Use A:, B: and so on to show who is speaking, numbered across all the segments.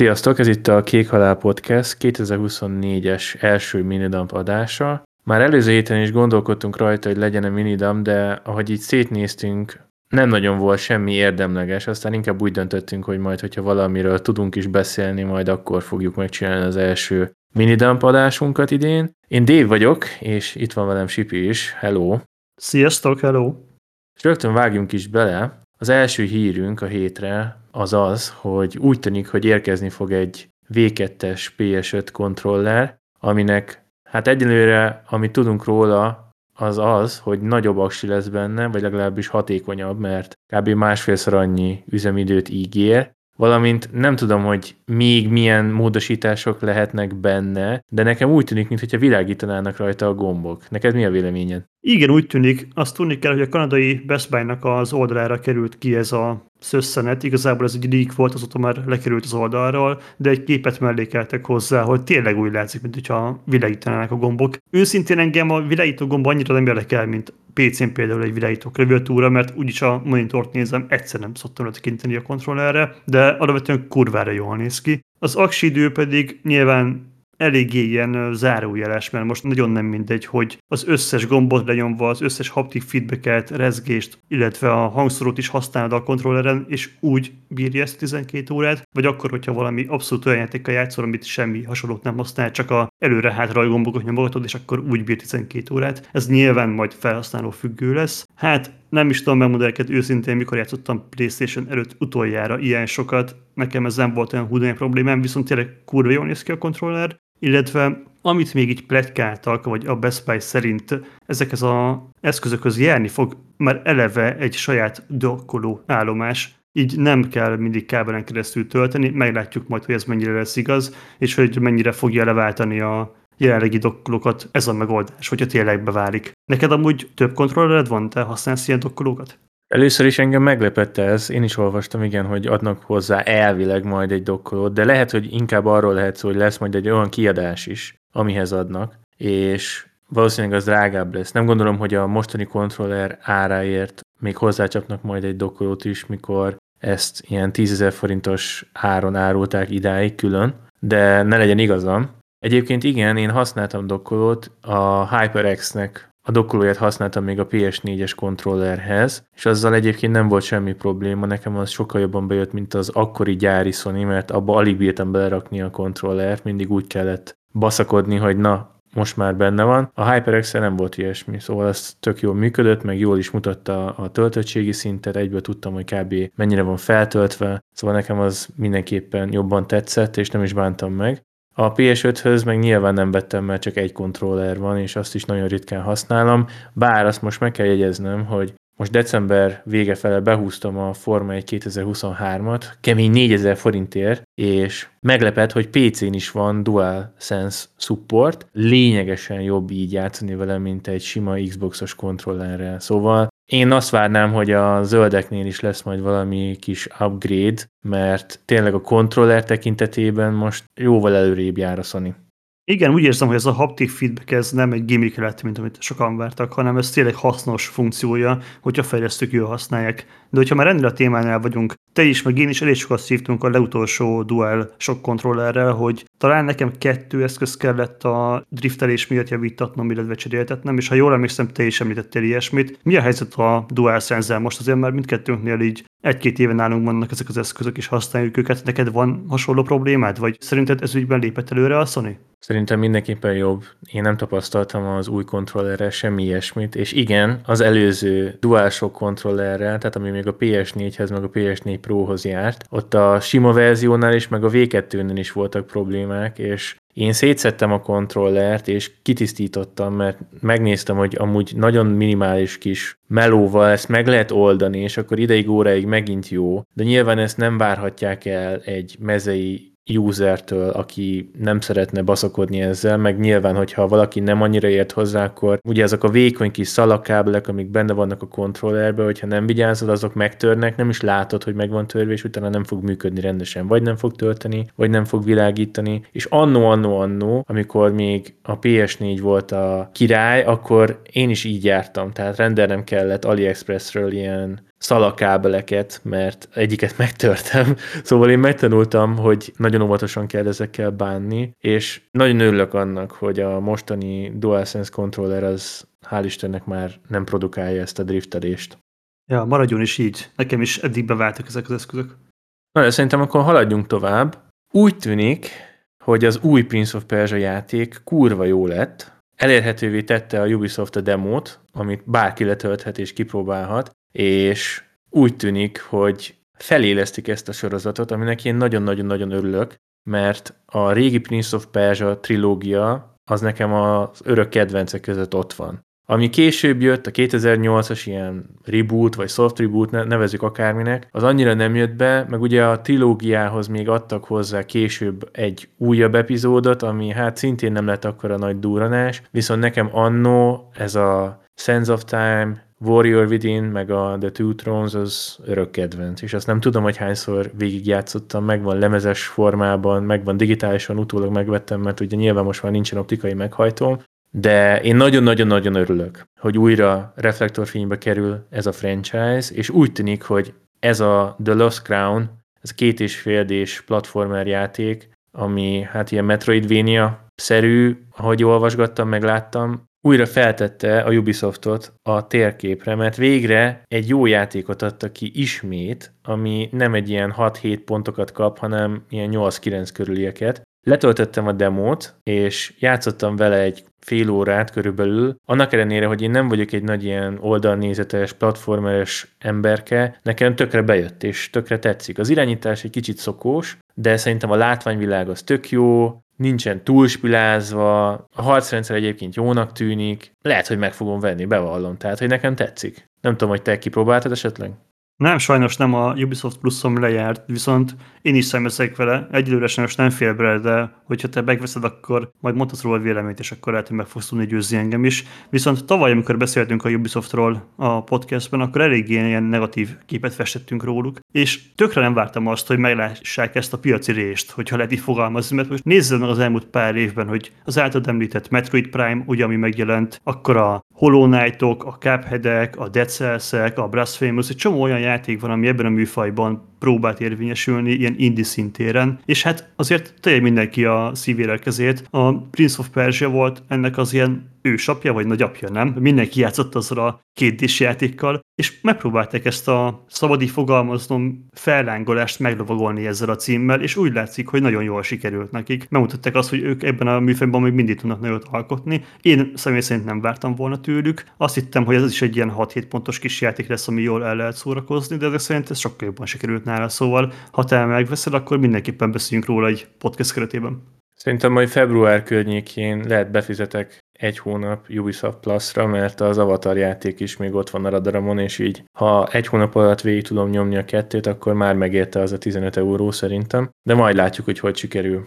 A: Sziasztok, ez itt a Kék Halál Podcast 2024-es első minidump adása. Már előző héten is gondolkodtunk rajta, hogy legyen a minidump, de ahogy így szétnéztünk, nem nagyon volt semmi érdemleges, aztán inkább úgy döntöttünk, hogy majd, hogyha valamiről tudunk is beszélni, majd akkor fogjuk megcsinálni az első minidump adásunkat idén. Én Dave vagyok, és itt van velem Sipi is. Hello!
B: Sziasztok, hello!
A: És rögtön vágjunk is bele. Az első hírünk a hétre az az, hogy úgy tűnik, hogy érkezni fog egy V2-es PS5 kontroller, aminek hát egyelőre, amit tudunk róla, az az, hogy nagyobb aksi lesz benne, vagy legalábbis hatékonyabb, mert kb. másfélszer annyi üzemidőt ígér, valamint nem tudom, hogy még milyen módosítások lehetnek benne, de nekem úgy tűnik, mintha világítanának rajta a gombok. Neked mi a véleményed?
B: Igen, úgy tűnik. Azt tudni kell, hogy a kanadai Best Buy-nak az oldalára került ki ez a szösszenet. Igazából ez egy leak volt, azóta már lekerült az oldalról, de egy képet mellékeltek hozzá, hogy tényleg úgy látszik, mint hogyha világítanának a gombok. Őszintén engem a világító gomb annyira nem érdekel, mint PC-n például egy világító klaviatúra, mert úgyis a monitort nézem, egyszer nem szoktam tekinteni a kontrollerre, de alapvetően kurvára jól néz ki. Az aksi idő pedig nyilván eléggé ilyen zárójeles, mert most nagyon nem mindegy, hogy az összes gombot lenyomva, az összes haptik feedbacket, rezgést, illetve a hangszórót is használod a kontrolleren, és úgy bírja ezt 12 órát, vagy akkor, hogyha valami abszolút olyan játékkal játszol, amit semmi hasonlót nem használ, csak a előre-hátra gombokat nyomogatod, és akkor úgy bír 12 órát. Ez nyilván majd felhasználó függő lesz. Hát nem is tudom megmondani neked őszintén, mikor játszottam PlayStation előtt utoljára ilyen sokat. Nekem ez nem volt olyan húdai problémám, viszont tényleg kurva jól néz ki a kontroller, illetve amit még így pletykáltak, vagy a Best Buy szerint ezekhez az eszközökhöz járni fog, már eleve egy saját dokkoló állomás, így nem kell mindig kábelen keresztül tölteni, meglátjuk majd, hogy ez mennyire lesz igaz, és hogy mennyire fogja leváltani a jelenlegi dokkolókat ez a megoldás, hogyha tényleg beválik. Neked amúgy több kontrollered van, te használsz ilyen dokkolókat?
A: Először is engem meglepette ez, én is olvastam, igen, hogy adnak hozzá elvileg majd egy dokkolót, de lehet, hogy inkább arról lehet szó, hogy lesz majd egy olyan kiadás is, amihez adnak, és valószínűleg az drágább lesz. Nem gondolom, hogy a mostani kontroller áráért még hozzácsapnak majd egy dokkolót is, mikor ezt ilyen 10 forintos áron árulták idáig külön, de ne legyen igazam. Egyébként igen, én használtam dokkolót, a HyperX-nek a dokkolóját használtam még a PS4-es kontrollerhez, és azzal egyébként nem volt semmi probléma, nekem az sokkal jobban bejött, mint az akkori gyári Sony, mert abba alig bírtam belerakni a kontrollert, mindig úgy kellett baszakodni, hogy na, most már benne van. A hyperx nem volt ilyesmi, szóval ez tök jól működött, meg jól is mutatta a töltöttségi szintet, egyből tudtam, hogy kb. mennyire van feltöltve, szóval nekem az mindenképpen jobban tetszett, és nem is bántam meg. A PS5-höz meg nyilván nem vettem, mert csak egy kontroller van, és azt is nagyon ritkán használom, bár azt most meg kell jegyeznem, hogy most december vége fele behúztam a Forma 1 2023-at, kemény 4000 forintért, és meglepett, hogy PC-n is van DualSense support, lényegesen jobb így játszani vele, mint egy sima Xbox-os kontrollerrel. Szóval én azt várnám, hogy a zöldeknél is lesz majd valami kis upgrade, mert tényleg a kontroller tekintetében most jóval előrébb jár a Sony.
B: Igen, úgy érzem, hogy ez a haptic feedback ez nem egy gimmick lett, mint amit sokan vártak, hanem ez tényleg hasznos funkciója, hogyha fejlesztők jól használják. De hogyha már ennél a témánál vagyunk, te is, meg én is elég sokat szívtunk a leutolsó Dual Shock kontrollerrel, hogy talán nekem kettő eszköz kellett a driftelés miatt javítatnom, illetve cseréltetnem, és ha jól emlékszem, te is említettél ilyesmit. Mi a helyzet a Dual sense Most azért már mindkettőnknél így egy-két éve nálunk vannak ezek az eszközök, és használjuk őket. Neked van hasonló problémád, vagy szerinted ez ügyben lépett előre a Sony?
A: Szerintem mindenképpen jobb. Én nem tapasztaltam az új kontrollerrel semmi ilyesmit, és igen, az előző DualShock kontrollerrel, tehát ami még a PS4-hez, meg a PS4 Pro-hoz járt, ott a sima verziónál is, meg a V2-nél is voltak problémák, és én szétszettem a kontrollert, és kitisztítottam, mert megnéztem, hogy amúgy nagyon minimális kis melóval ezt meg lehet oldani, és akkor ideig óráig megint jó, de nyilván ezt nem várhatják el egy mezei usertől, aki nem szeretne baszakodni ezzel, meg nyilván, hogyha valaki nem annyira ért hozzá, akkor ugye ezek a vékony kis szalakábelek, amik benne vannak a kontrollerben, hogyha nem vigyázol, azok megtörnek, nem is látod, hogy megvan törve, és utána nem fog működni rendesen, vagy nem fog tölteni, vagy nem fog világítani. És annó, annó, annó, amikor még a PS4 volt a király, akkor én is így jártam, tehát rendelnem kellett AliExpressről ilyen szalakábeleket, mert egyiket megtörtem, szóval én megtanultam, hogy nagyon óvatosan kell ezekkel bánni, és nagyon örülök annak, hogy a mostani DualSense controller az hál' Istennek már nem produkálja ezt a driftelést.
B: Ja, maradjon is így. Nekem is eddig beváltak ezek az eszközök.
A: Na, de szerintem akkor haladjunk tovább. Úgy tűnik, hogy az új Prince of Persia játék kurva jó lett, elérhetővé tette a Ubisoft a demót, amit bárki letölthet és kipróbálhat, és úgy tűnik, hogy felélesztik ezt a sorozatot, aminek én nagyon-nagyon-nagyon örülök, mert a régi Prince of Persia trilógia az nekem az örök kedvencek között ott van. Ami később jött, a 2008-as ilyen reboot, vagy soft reboot, nevezük akárminek, az annyira nem jött be, meg ugye a trilógiához még adtak hozzá később egy újabb epizódot, ami hát szintén nem lett akkora nagy duranás, viszont nekem annó ez a Sense of Time, Warrior Within, meg a The Two Thrones az örök kedvenc, és azt nem tudom, hogy hányszor végigjátszottam, megvan lemezes formában, megvan digitálisan, utólag megvettem, mert ugye nyilván most már nincsen optikai meghajtóm, de én nagyon-nagyon-nagyon örülök, hogy újra reflektorfénybe kerül ez a franchise, és úgy tűnik, hogy ez a The Lost Crown, ez a két és fél D-s platformer játék, ami hát ilyen Metroidvania-szerű, ahogy olvasgattam, megláttam, újra feltette a Ubisoftot a térképre, mert végre egy jó játékot adta ki ismét, ami nem egy ilyen 6-7 pontokat kap, hanem ilyen 8-9 körülieket. Letöltöttem a demót, és játszottam vele egy fél órát körülbelül, annak ellenére, hogy én nem vagyok egy nagy ilyen oldalnézetes, platformeres emberke, nekem tökre bejött, és tökre tetszik. Az irányítás egy kicsit szokós, de szerintem a látványvilág az tök jó, nincsen túlspilázva, a harcrendszer egyébként jónak tűnik, lehet, hogy meg fogom venni, bevallom, tehát, hogy nekem tetszik. Nem tudom, hogy te kipróbáltad esetleg?
B: Nem, sajnos nem a Ubisoft Pluszom lejárt, viszont én is szemeszek vele, egyelőre sajnos nem fél bele, de hogyha te megveszed, akkor majd mondhatsz róla véleményt, és akkor lehet, hogy meg fogsz tudni győzni engem is. Viszont tavaly, amikor beszéltünk a Ubisoftról a podcastben, akkor elég ilyen negatív képet festettünk róluk, és tökre nem vártam azt, hogy meglássák ezt a piaci részt, hogyha lehet így fogalmazni, mert most nézzed meg az elmúlt pár évben, hogy az általad említett Metroid Prime, ugye ami megjelent, akkor a Hollow Knight-ok, a Cuphead-ek, a Dead Cells-ek, a Blasphemous, egy csomó olyan játék van, ami ebben a műfajban próbált érvényesülni ilyen indie szintéren, és hát azért tényleg mindenki a szívére kezét. A Prince of Persia volt ennek az ilyen ősapja, vagy nagyapja, nem? Mindenki játszott azzal a két játékkal, és megpróbálták ezt a szabadi fogalmaznom fellángolást meglovagolni ezzel a címmel, és úgy látszik, hogy nagyon jól sikerült nekik. Megmutatták azt, hogy ők ebben a műfajban még mindig tudnak nagyot alkotni. Én személy szerint nem vártam volna tőlük. Azt hittem, hogy ez is egy ilyen 6-7 pontos kis játék lesz, ami jól el lehet szórakozni, de ezek szerint ez sokkal jobban sikerült nála. Szóval, ha te megveszed, akkor mindenképpen beszéljünk róla egy podcast keretében.
A: Szerintem majd február környékén lehet befizetek egy hónap Ubisoft Plus-ra, mert az Avatar játék is még ott van a radaramon, és így ha egy hónap alatt végig tudom nyomni a kettőt, akkor már megérte az a 15 euró szerintem, de majd látjuk, hogy hogy sikerül.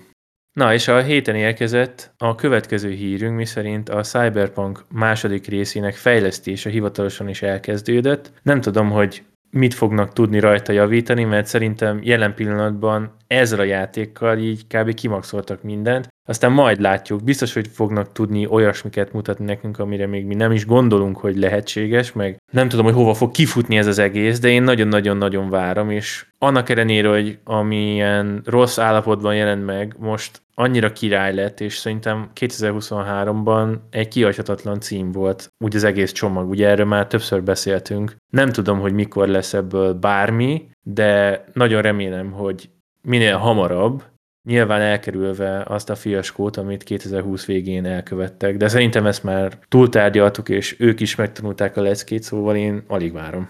A: Na, és a héten érkezett a következő hírünk, miszerint a Cyberpunk második részének fejlesztése hivatalosan is elkezdődött. Nem tudom, hogy mit fognak tudni rajta javítani, mert szerintem jelen pillanatban ezzel a játékkal így kb. kimaxoltak mindent, aztán majd látjuk, biztos, hogy fognak tudni olyasmiket mutatni nekünk, amire még mi nem is gondolunk, hogy lehetséges, meg nem tudom, hogy hova fog kifutni ez az egész, de én nagyon-nagyon-nagyon várom, és annak ellenére, hogy amilyen rossz állapotban jelent meg, most annyira király lett, és szerintem 2023-ban egy kihagyhatatlan cím volt, úgy az egész csomag, ugye erről már többször beszéltünk. Nem tudom, hogy mikor lesz ebből bármi, de nagyon remélem, hogy minél hamarabb, nyilván elkerülve azt a fiaskót, amit 2020 végén elkövettek, de szerintem ezt már túltárgyaltuk, és ők is megtanulták a leckét, szóval én alig várom.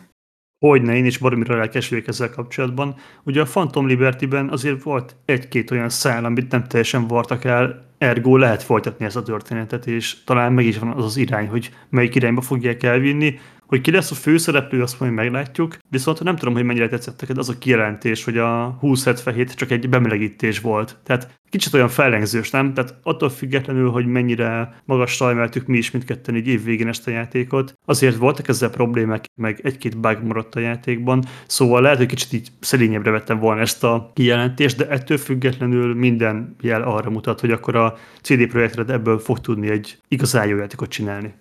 B: Hogyne, én is baromira lelkes vagyok ezzel kapcsolatban. Ugye a Phantom Liberty-ben azért volt egy-két olyan szál, amit nem teljesen vartak el, ergo lehet folytatni ezt a történetet, és talán meg is van az az irány, hogy melyik irányba fogják elvinni. Hogy ki lesz a főszereplő, azt majd meglátjuk, viszont nem tudom, hogy mennyire tetszett neked az a kijelentés, hogy a 2077 csak egy bemelegítés volt. Tehát kicsit olyan fellengzős, nem? Tehát attól függetlenül, hogy mennyire magasra emeltük mi is mindketten egy év végén ezt a játékot, azért voltak ezzel problémák, meg egy-két bug maradt a játékban, szóval lehet, hogy kicsit így szelényebbre vettem volna ezt a kijelentést, de ettől függetlenül minden jel arra mutat, hogy akkor a CD Projektred ebből fog tudni egy igazán jó játékot csinálni.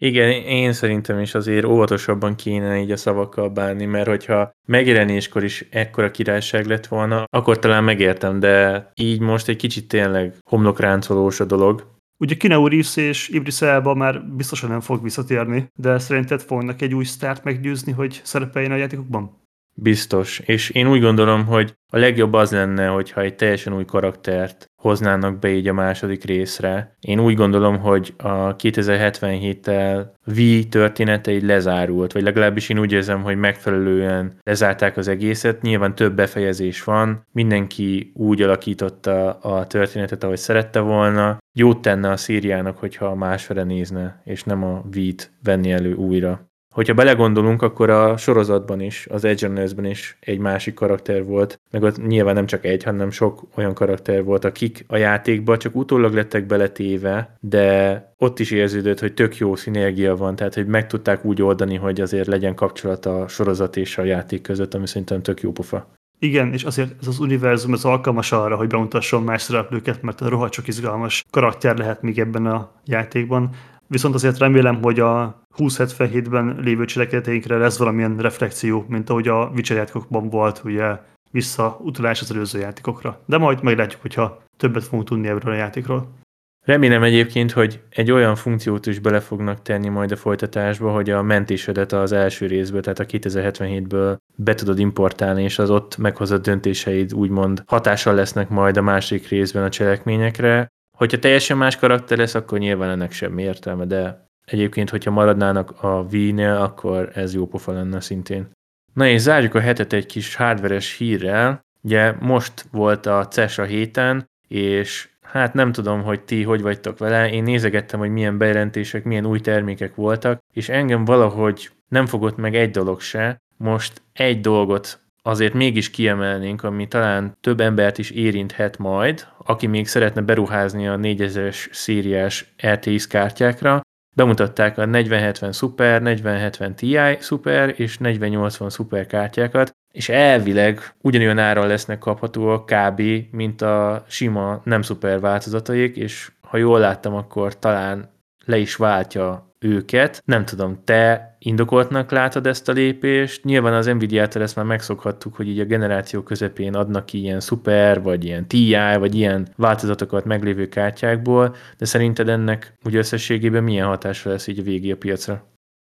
A: Igen, én szerintem is azért óvatosabban kéne így a szavakkal bánni, mert hogyha megjelenéskor is ekkora királyság lett volna, akkor talán megértem, de így most egy kicsit tényleg homlokráncolós a dolog.
B: Ugye Kineau Reeves és Ibris Elba már biztosan nem fog visszatérni, de szerinted fognak egy új sztárt meggyőzni, hogy szerepeljen a játékokban?
A: Biztos. És én úgy gondolom, hogy a legjobb az lenne, hogyha egy teljesen új karaktert hoznának be így a második részre. Én úgy gondolom, hogy a 2077-tel V története így lezárult, vagy legalábbis én úgy érzem, hogy megfelelően lezárták az egészet. Nyilván több befejezés van, mindenki úgy alakította a történetet, ahogy szerette volna. Jót tenne a Szíriának, hogyha másfele nézne, és nem a V-t venni elő újra. Hogyha belegondolunk, akkor a sorozatban is, az Edge is egy másik karakter volt, meg ott nyilván nem csak egy, hanem sok olyan karakter volt, akik a játékba csak utólag lettek beletéve, de ott is érződött, hogy tök jó szinergia van, tehát hogy meg tudták úgy oldani, hogy azért legyen kapcsolat a sorozat és a játék között, ami szerintem tök jó pofa.
B: Igen, és azért ez az univerzum ez alkalmas arra, hogy bemutasson más szereplőket, mert a rohadt sok izgalmas karakter lehet még ebben a játékban. Viszont azért remélem, hogy a 2077-ben lévő cselekedeteinkre lesz valamilyen reflexió, mint ahogy a Witcher játékokban volt, ugye visszautalás az előző játékokra. De majd meglátjuk, hogyha többet fogunk tudni ebből a játékról.
A: Remélem egyébként, hogy egy olyan funkciót is bele fognak tenni majd a folytatásba, hogy a mentésedet az első részből, tehát a 2077-ből be tudod importálni, és az ott meghozott döntéseid úgymond hatással lesznek majd a másik részben a cselekményekre. Hogyha teljesen más karakter lesz, akkor nyilván ennek semmi értelme, de egyébként, hogyha maradnának a Wii-nél, akkor ez jó pofa lenne szintén. Na és zárjuk a hetet egy kis hardveres hírrel. Ugye most volt a CES a héten, és hát nem tudom, hogy ti hogy vagytok vele, én nézegettem, hogy milyen bejelentések, milyen új termékek voltak, és engem valahogy nem fogott meg egy dolog se. Most egy dolgot azért mégis kiemelnénk, ami talán több embert is érinthet majd, aki még szeretne beruházni a 4000-es szériás RTX kártyákra, bemutatták a 4070 Super, 4070 Ti Super és 4080 Super kártyákat, és elvileg ugyanolyan áron lesznek kaphatóak kb. mint a sima nem szuper változataik, és ha jól láttam, akkor talán le is váltja őket. Nem tudom, te indokoltnak látod ezt a lépést? Nyilván az Nvidia-től ezt már megszokhattuk, hogy így a generáció közepén adnak ilyen szuper, vagy ilyen TI, vagy ilyen változatokat meglévő kártyákból, de szerinted ennek úgy összességében milyen hatása lesz így a végé a piacra?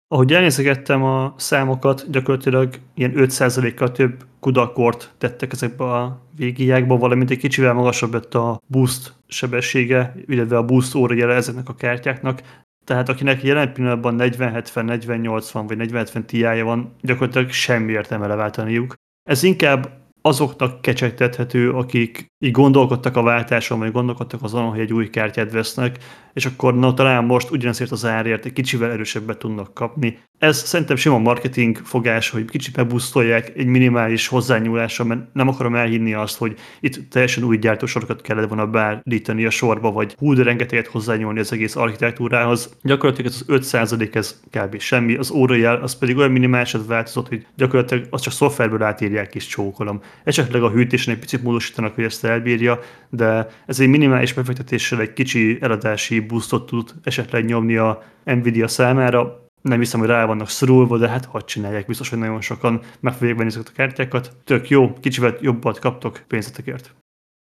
B: Ahogy elnézegettem a számokat, gyakorlatilag ilyen 5%-kal több kudakort tettek ezekbe a végiákba, valamint egy kicsivel magasabb lett a boost sebessége, illetve a boost óra ezeknek a kártyáknak, tehát akinek jelen pillanatban 40-70, 40-80 vagy 40-70 ti van, gyakorlatilag semmi értelme leváltaniuk. Ez inkább azoknak kecsegtethető, akik így gondolkodtak a váltáson, vagy gondolkodtak azon, hogy egy új kártyát vesznek, és akkor na talán most ugyanazért az árért egy kicsivel erősebbet tudnak kapni. Ez szerintem sima marketing fogás, hogy kicsit megbusztolják egy minimális hozzányúlással, mert nem akarom elhinni azt, hogy itt teljesen új gyártósorokat kellett volna beállítani a sorba, vagy hú, de rengeteget hozzányúlni az egész architektúrához. Gyakorlatilag ez az 5% ez kb. semmi, az órajel az pedig olyan minimálisat változott, hogy gyakorlatilag azt csak szoftverből átírják is csókolom. Esetleg a hűtésen egy picit módosítanak, hogy ezt elbírja, de ez egy minimális befektetéssel egy kicsi eladási boostot tud esetleg nyomni a Nvidia számára. Nem hiszem, hogy rá vannak szorulva, de hát hadd csinálják, biztos, hogy nagyon sokan meg fogják venni ezeket a kártyákat. Tök jó, kicsivel jobbat kaptok pénzetekért.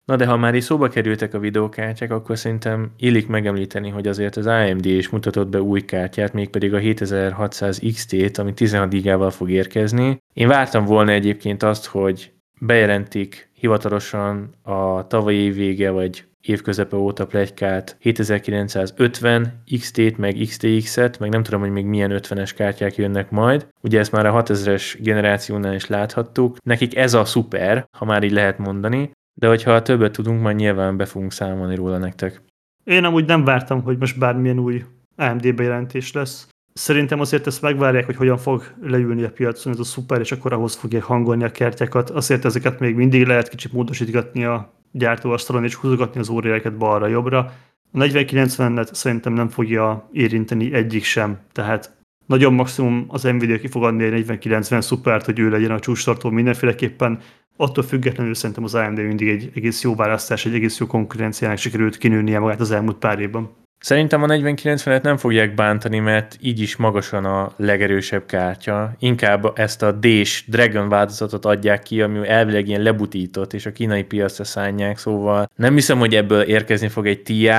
A: Na de ha már is szóba kerültek a videókártyák, akkor szerintem illik megemlíteni, hogy azért az AMD is mutatott be új kártyát, mégpedig a 7600 XT-t, ami 16 gigával fog érkezni. Én vártam volna egyébként azt, hogy bejelentik hivatalosan a tavalyi év vége vagy évközepe óta plegykált 7950 XT-t, meg XTX-et, meg nem tudom, hogy még milyen 50-es kártyák jönnek majd. Ugye ezt már a 6000-es generációnál is láthattuk. Nekik ez a szuper, ha már így lehet mondani, de hogyha többet tudunk, majd nyilván be fogunk számolni róla nektek.
B: Én amúgy nem vártam, hogy most bármilyen új AMD bejelentés lesz. Szerintem azért ezt megvárják, hogy hogyan fog leülni a piacon ez a szuper, és akkor ahhoz fogják hangolni a kertjeket. Azért ezeket még mindig lehet kicsit módosítgatni a gyártóasztalon, és húzogatni az óriáket balra-jobbra. A 4090-et szerintem nem fogja érinteni egyik sem, tehát nagyon maximum az Nvidia ki fog adni egy 4090 szupert, hogy ő legyen a csúcstartó mindenféleképpen. Attól függetlenül szerintem az AMD mindig egy egész jó választás, egy egész jó konkurenciának sikerült kinőnie magát az elmúlt pár évben.
A: Szerintem a 4090-et nem fogják bántani, mert így is magasan a legerősebb kártya. Inkább ezt a D-s Dragon változatot adják ki, ami elvileg ilyen lebutított, és a kínai piacra szánják, szóval nem hiszem, hogy ebből érkezni fog egy TI,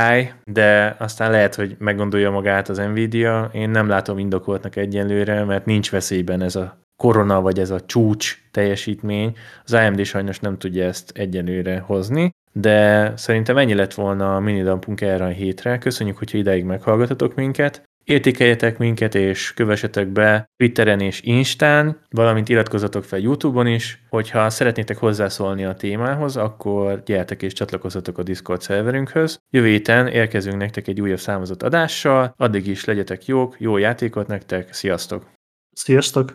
A: de aztán lehet, hogy meggondolja magát az Nvidia. Én nem látom indokoltnak egyenlőre, mert nincs veszélyben ez a korona, vagy ez a csúcs teljesítmény. Az AMD sajnos nem tudja ezt egyenlőre hozni, de szerintem ennyi lett volna a minidampunk erre a hétre. Köszönjük, hogyha ideig meghallgatatok minket. Értékeljetek minket, és kövessetek be Twitteren és Instán, valamint iratkozzatok fel YouTube-on is. Hogyha szeretnétek hozzászólni a témához, akkor gyertek és csatlakozzatok a Discord szerverünkhöz. Jövő héten érkezünk nektek egy újabb számozott adással, addig is legyetek jók, jó játékot nektek, sziasztok!
B: Sziasztok!